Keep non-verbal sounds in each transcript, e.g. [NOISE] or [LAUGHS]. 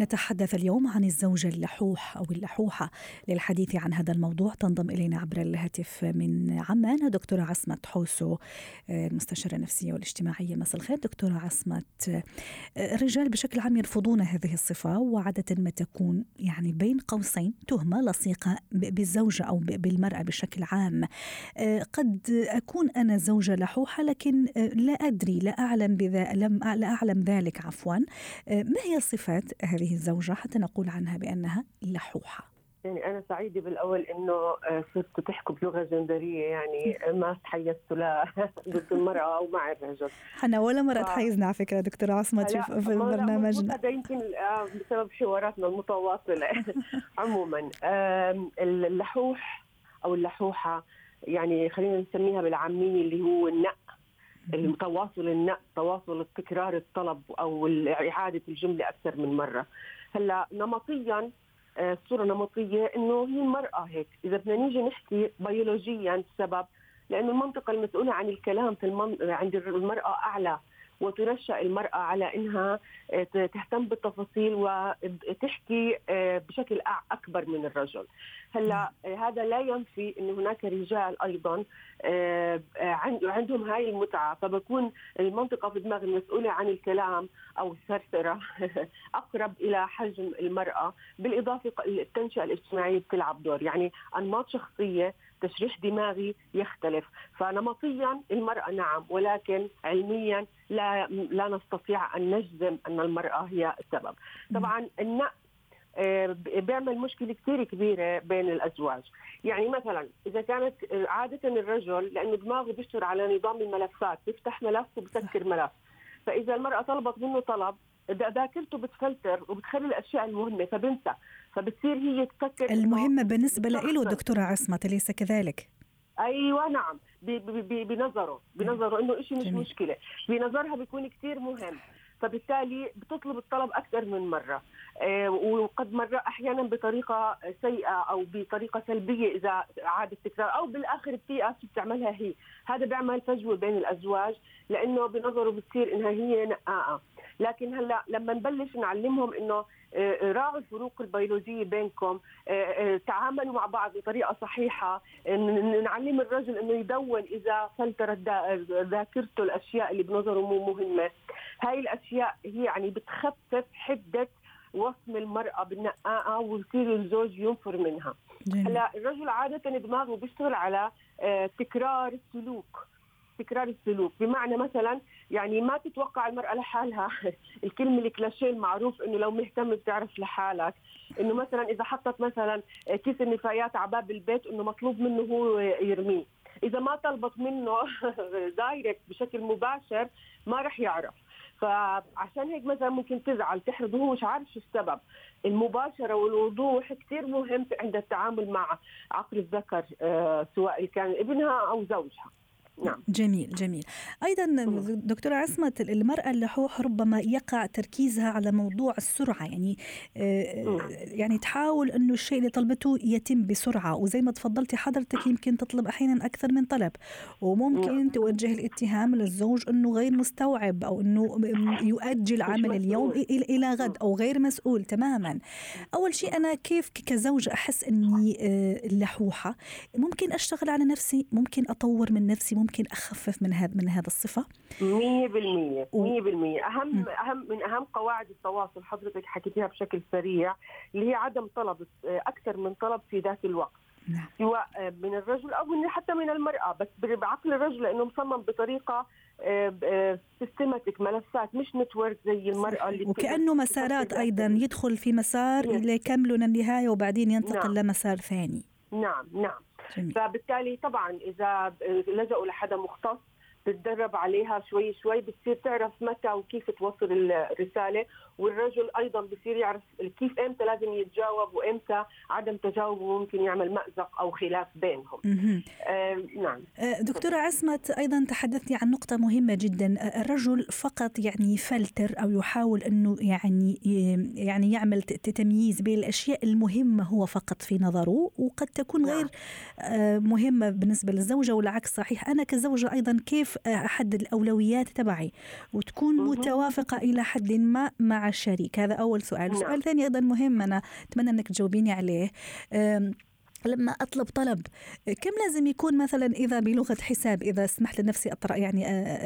نتحدث اليوم عن الزوج اللحوح أو اللحوحة للحديث عن هذا الموضوع. تنضم إلينا عبر الهاتف من عمان دكتورة عصمت حوسو المستشارة النفسية والاجتماعية. مساء الخير دكتورة عصمت الرجال بشكل عام يرفضون هذه الصفة وعادة ما تكون يعني بين قوسين تهمة لصيقة بالزوجة أو بالمرأة بشكل عام. قد أكون أنا زوجة لحوحة لكن لا أدري لا أعلم بذا لم لا أعلم ذلك عفوا. ما هي صفات هذه هذه الزوجة حتى نقول عنها بأنها لحوحة. يعني أنا سعيدة بالأول إنه آه، صرتوا تحكوا بلغة جندرية يعني ما تحيزتوا لا [LAUGHS] ضد المرأة أو مع الرجل. أنا ولا مرة ف... تحيزنا على فكرة دكتورة عصمت في برنامجنا هذا يمكن آه، بسبب حواراتنا المتواصلة. [LAUGHS] عموما اللحوح أو اللحوحة يعني خلينا نسميها بالعامية اللي هو النق التواصل النق تواصل التكرار الطلب أو إعادة الجملة أكثر من مرة. هلأ نمطيا آه، الصورة نمطيه إنه هي المرأة هيك. إذا بدنا نيجي نحكي بيولوجيا السبب لأنه المنطقة المسؤولة عن الكلام في المن... عند المرأة أعلى. وتنشأ المرأة على أنها آه، تهتم بالتفاصيل وتحكي آه، بشكل أكبر من الرجل. هلأ آه، هذا لا ينفي أن هناك رجال أيضا عندهم هاي المتعة. فبكون المنطقة في الدماغ المسؤولة عن الكلام أو الثرثرة [LAUGHS] أقرب إلى حجم المرأة بالإضافة التنشئة الاجتماعية بتلعب دور. يعني أنماط شخصية تشريح دماغي يختلف. فنمطيا المرأة نعم ولكن علميا لا لا نستطيع أن نجزم أن المرأة هي السبب. طبعا النق آه، بيعمل مشكلة كثير كبيرة بين الأزواج. يعني مثلا إذا كانت عادة الرجل لأنه دماغه بيشتغل على نظام الملفات بيفتح ملف وبسكر ملف. فإذا المرأة طلبت منه طلب ذاكرته بتفلتر وبتخلي الأشياء المهمة فبنسى فبتصير هي تفكر المهمة بالنسبة له دكتورة عصمت أليس كذلك؟ أيوه نعم بنظره بنظره إنه شيء مش جميل. مشكلة بنظرها بيكون كثير مهم فبالتالي بتطلب الطلب أكثر من مرة آه وقد مرة أحيانا بطريقة سيئة أو بطريقة سلبية إذا عاد التكرار أو بالآخر بتيأس بتعملها هي هذا بيعمل فجوة بين الأزواج لأنه بنظره بتصير إنها هي نقاءة لكن هلا لما نبلش نعلمهم إنه آه، آه، راعوا الفروق البيولوجية بينكم آه، تعاملوا مع بعض بطريقة صحيحة نعلم الرجل إنه يدون إذا فلترت ذاكرته الأشياء اللي بنظره مو مهمة. هاي الأشياء هي يعني بتخفف حدة وصم المرأة بالنقاءة ويصير الزوج ينفر منها. هلا الرجل عادة دماغه بيشتغل على تكرار السلوك تكرار السلوك. بمعنى مثلا يعني ما تتوقع المرأة لحالها. [LAUGHS] الكلمة الكلاشيه المعروف إنه لو مهتم بتعرف لحالك. إنه مثلا إذا حطت مثلا كيس النفايات على باب البيت إنه مطلوب منه هو يرميه. إذا ما طلبت منه [LAUGHS] دايركت بشكل مباشر ما رح يعرف. فعشان هيك مثلا ممكن تزعل تحرض. وهو مش عارف شو السبب. المباشرة والوضوح كثير مهم عند التعامل مع عقل الذكر آه سواء كان ابنها أو زوجها. نعم. جميل جميل. أيضا دكتورة عصمت المرأة اللحوح ربما يقع تركيزها على موضوع السرعة يعني آه يعني تحاول إنه الشيء اللي طلبته يتم بسرعة. وزي ما تفضلتي حضرتك يمكن تطلب أحيانا أكثر من طلب. وممكن نعم. توجه الاتهام للزوج إنه غير مستوعب أو إنه يؤجل عمل اليوم إلى غد أو غير مسؤول تماما. أول شيء أنا كيف كزوجه أحس إني آه لحوحة؟ ممكن أشتغل على نفسي ممكن أطور من نفسي ممكن أخفف من هذا من هذا الصفة 100% 100% أهم م. أهم من أهم قواعد التواصل حضرتك حكيتيها بشكل سريع اللي هي عدم طلب أكثر من طلب في ذات الوقت نعم. سواء من الرجل أو من حتى من المرأة بس بعقل الرجل لأنه مصمم بطريقة systematic ملفات مش network زي المرأة اللي وكأنه مسارات أيضا يدخل في مسار ليكملوا للنهايه وبعدين ينتقل نعم. لمسار ثاني نعم نعم. فبالتالي طبعا إذا لجأوا لحدا مختص تتدرب عليها شوي شوي بتصير تعرف متى وكيف توصل الرسالة والرجل أيضا بصير يعرف كيف إمتى لازم يتجاوب وإمتى عدم تجاوبه ممكن يعمل مأزق أو خلاف بينهم. آه نعم. دكتورة عصمت أيضا تحدثتي عن نقطة مهمة جدا الرجل فقط يعني يفلتر أو يحاول إنه يعني يعني يعمل تمييز بين الأشياء المهمة هو فقط في نظره وقد تكون غير نعم. مهمة بالنسبة للزوجة والعكس صحيح أنا كزوجة أيضا كيف احدد الأولويات تبعي وتكون متوافقة إلى حد ما مع الشريك. هذا أول سؤال. السؤال نعم. الثاني أيضا مهم أنا أتمنى أنك تجاوبيني عليه. لما أطلب طلب كم لازم يكون مثلا إذا بلغة حساب إذا سمحت لنفسي أطرق يعني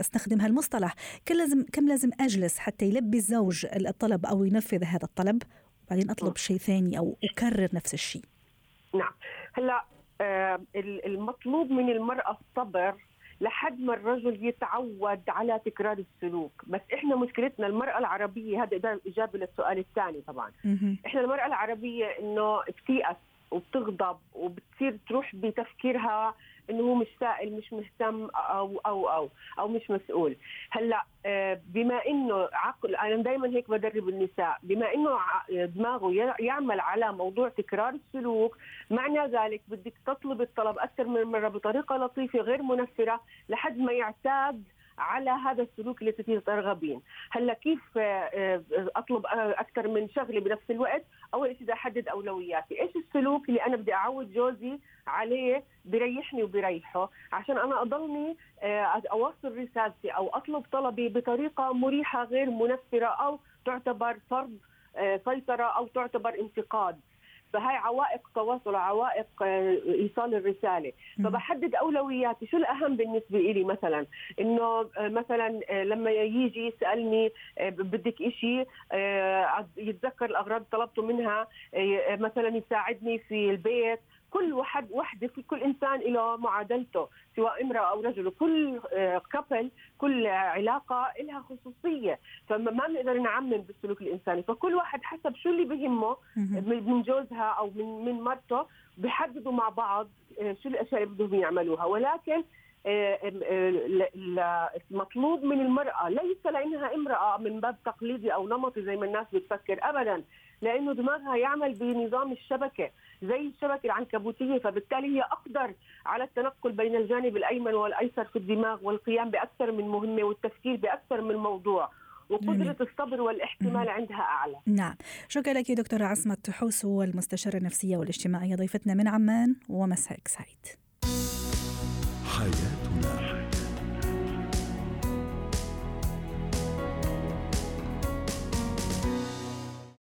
استخدم هالمصطلح كم لازم كم لازم أجلس حتى يلبي الزوج الطلب أو ينفذ هذا الطلب؟ وبعدين أطلب شيء ثاني أو أكرر نفس الشيء. نعم. هلأ آه المطلوب من المرأة الصبر لحد ما الرجل يتعود على تكرار السلوك. بس إحنا مشكلتنا المرأة العربية هذا إجابة للسؤال الثاني طبعا. إحنا المرأة العربية إنه بتيأس وبتغضب وبتصير تروح بتفكيرها إنه هو مش سائل مش مهتم أو أو أو أو مش مسؤول. هلأ آه، بما إنه عقل أنا دائما هيك بدرب النساء بما إنه دماغه يعمل على موضوع تكرار السلوك معنى ذلك بدك تطلب الطلب أكثر من مرة بطريقة لطيفة غير منفرة لحد ما يعتاد على هذا السلوك اللي ترغبين هلا كيف آه، آه، أطلب أكثر من شغلة بنفس الوقت اول شيء بدي أحدد أولوياتي؟ إيش السلوك اللي أنا بدي أعود جوزي عليه بريحني وبريحه عشان أنا أضلني آه، اوصل رسالتي أو أطلب طلبي بطريقة مريحة غير منفرة أو تعتبر فرض سيطرة أو تعتبر انتقاد. فهاي عوائق تواصل عوائق آه، إيصال الرسالة. فبحدد أولوياتي. شو الأهم بالنسبة لي مثلا؟ إنه آه، مثلا آه، لما يجي يسألني بدك إشي يتذكر الأغراض طلبته منها مثلا يساعدني في البيت كل واحد وحدة في كل إنسان له معادلته سواء امرأة أو رجل. وكل كابل آه، كل علاقة لها خصوصية. فما ما بنقدر نعمم بالسلوك الإنساني. فكل واحد حسب شو اللي بهمه من جوزها أو من من مرته بحددوا مع بعض آه، شو الأشياء اللي بدهم يعملوها. ولكن المطلوب من المرأة ليس لأنها امرأة من باب تقليدي أو نمطي زي ما الناس بتفكر أبدا لأنه دماغها يعمل بنظام الشبكة زي الشبكة العنكبوتية فبالتالي هي أقدر على التنقل بين الجانب الأيمن والأيسر في الدماغ والقيام بأكثر من مهمة والتفكير بأكثر من موضوع وقدرة الصبر والاحتمال عندها أعلى. نعم. شكرا لك دكتورة عصمت حوسو المستشارة النفسية والاجتماعية ضيفتنا من عمان ومساءك سعيد. حياتنا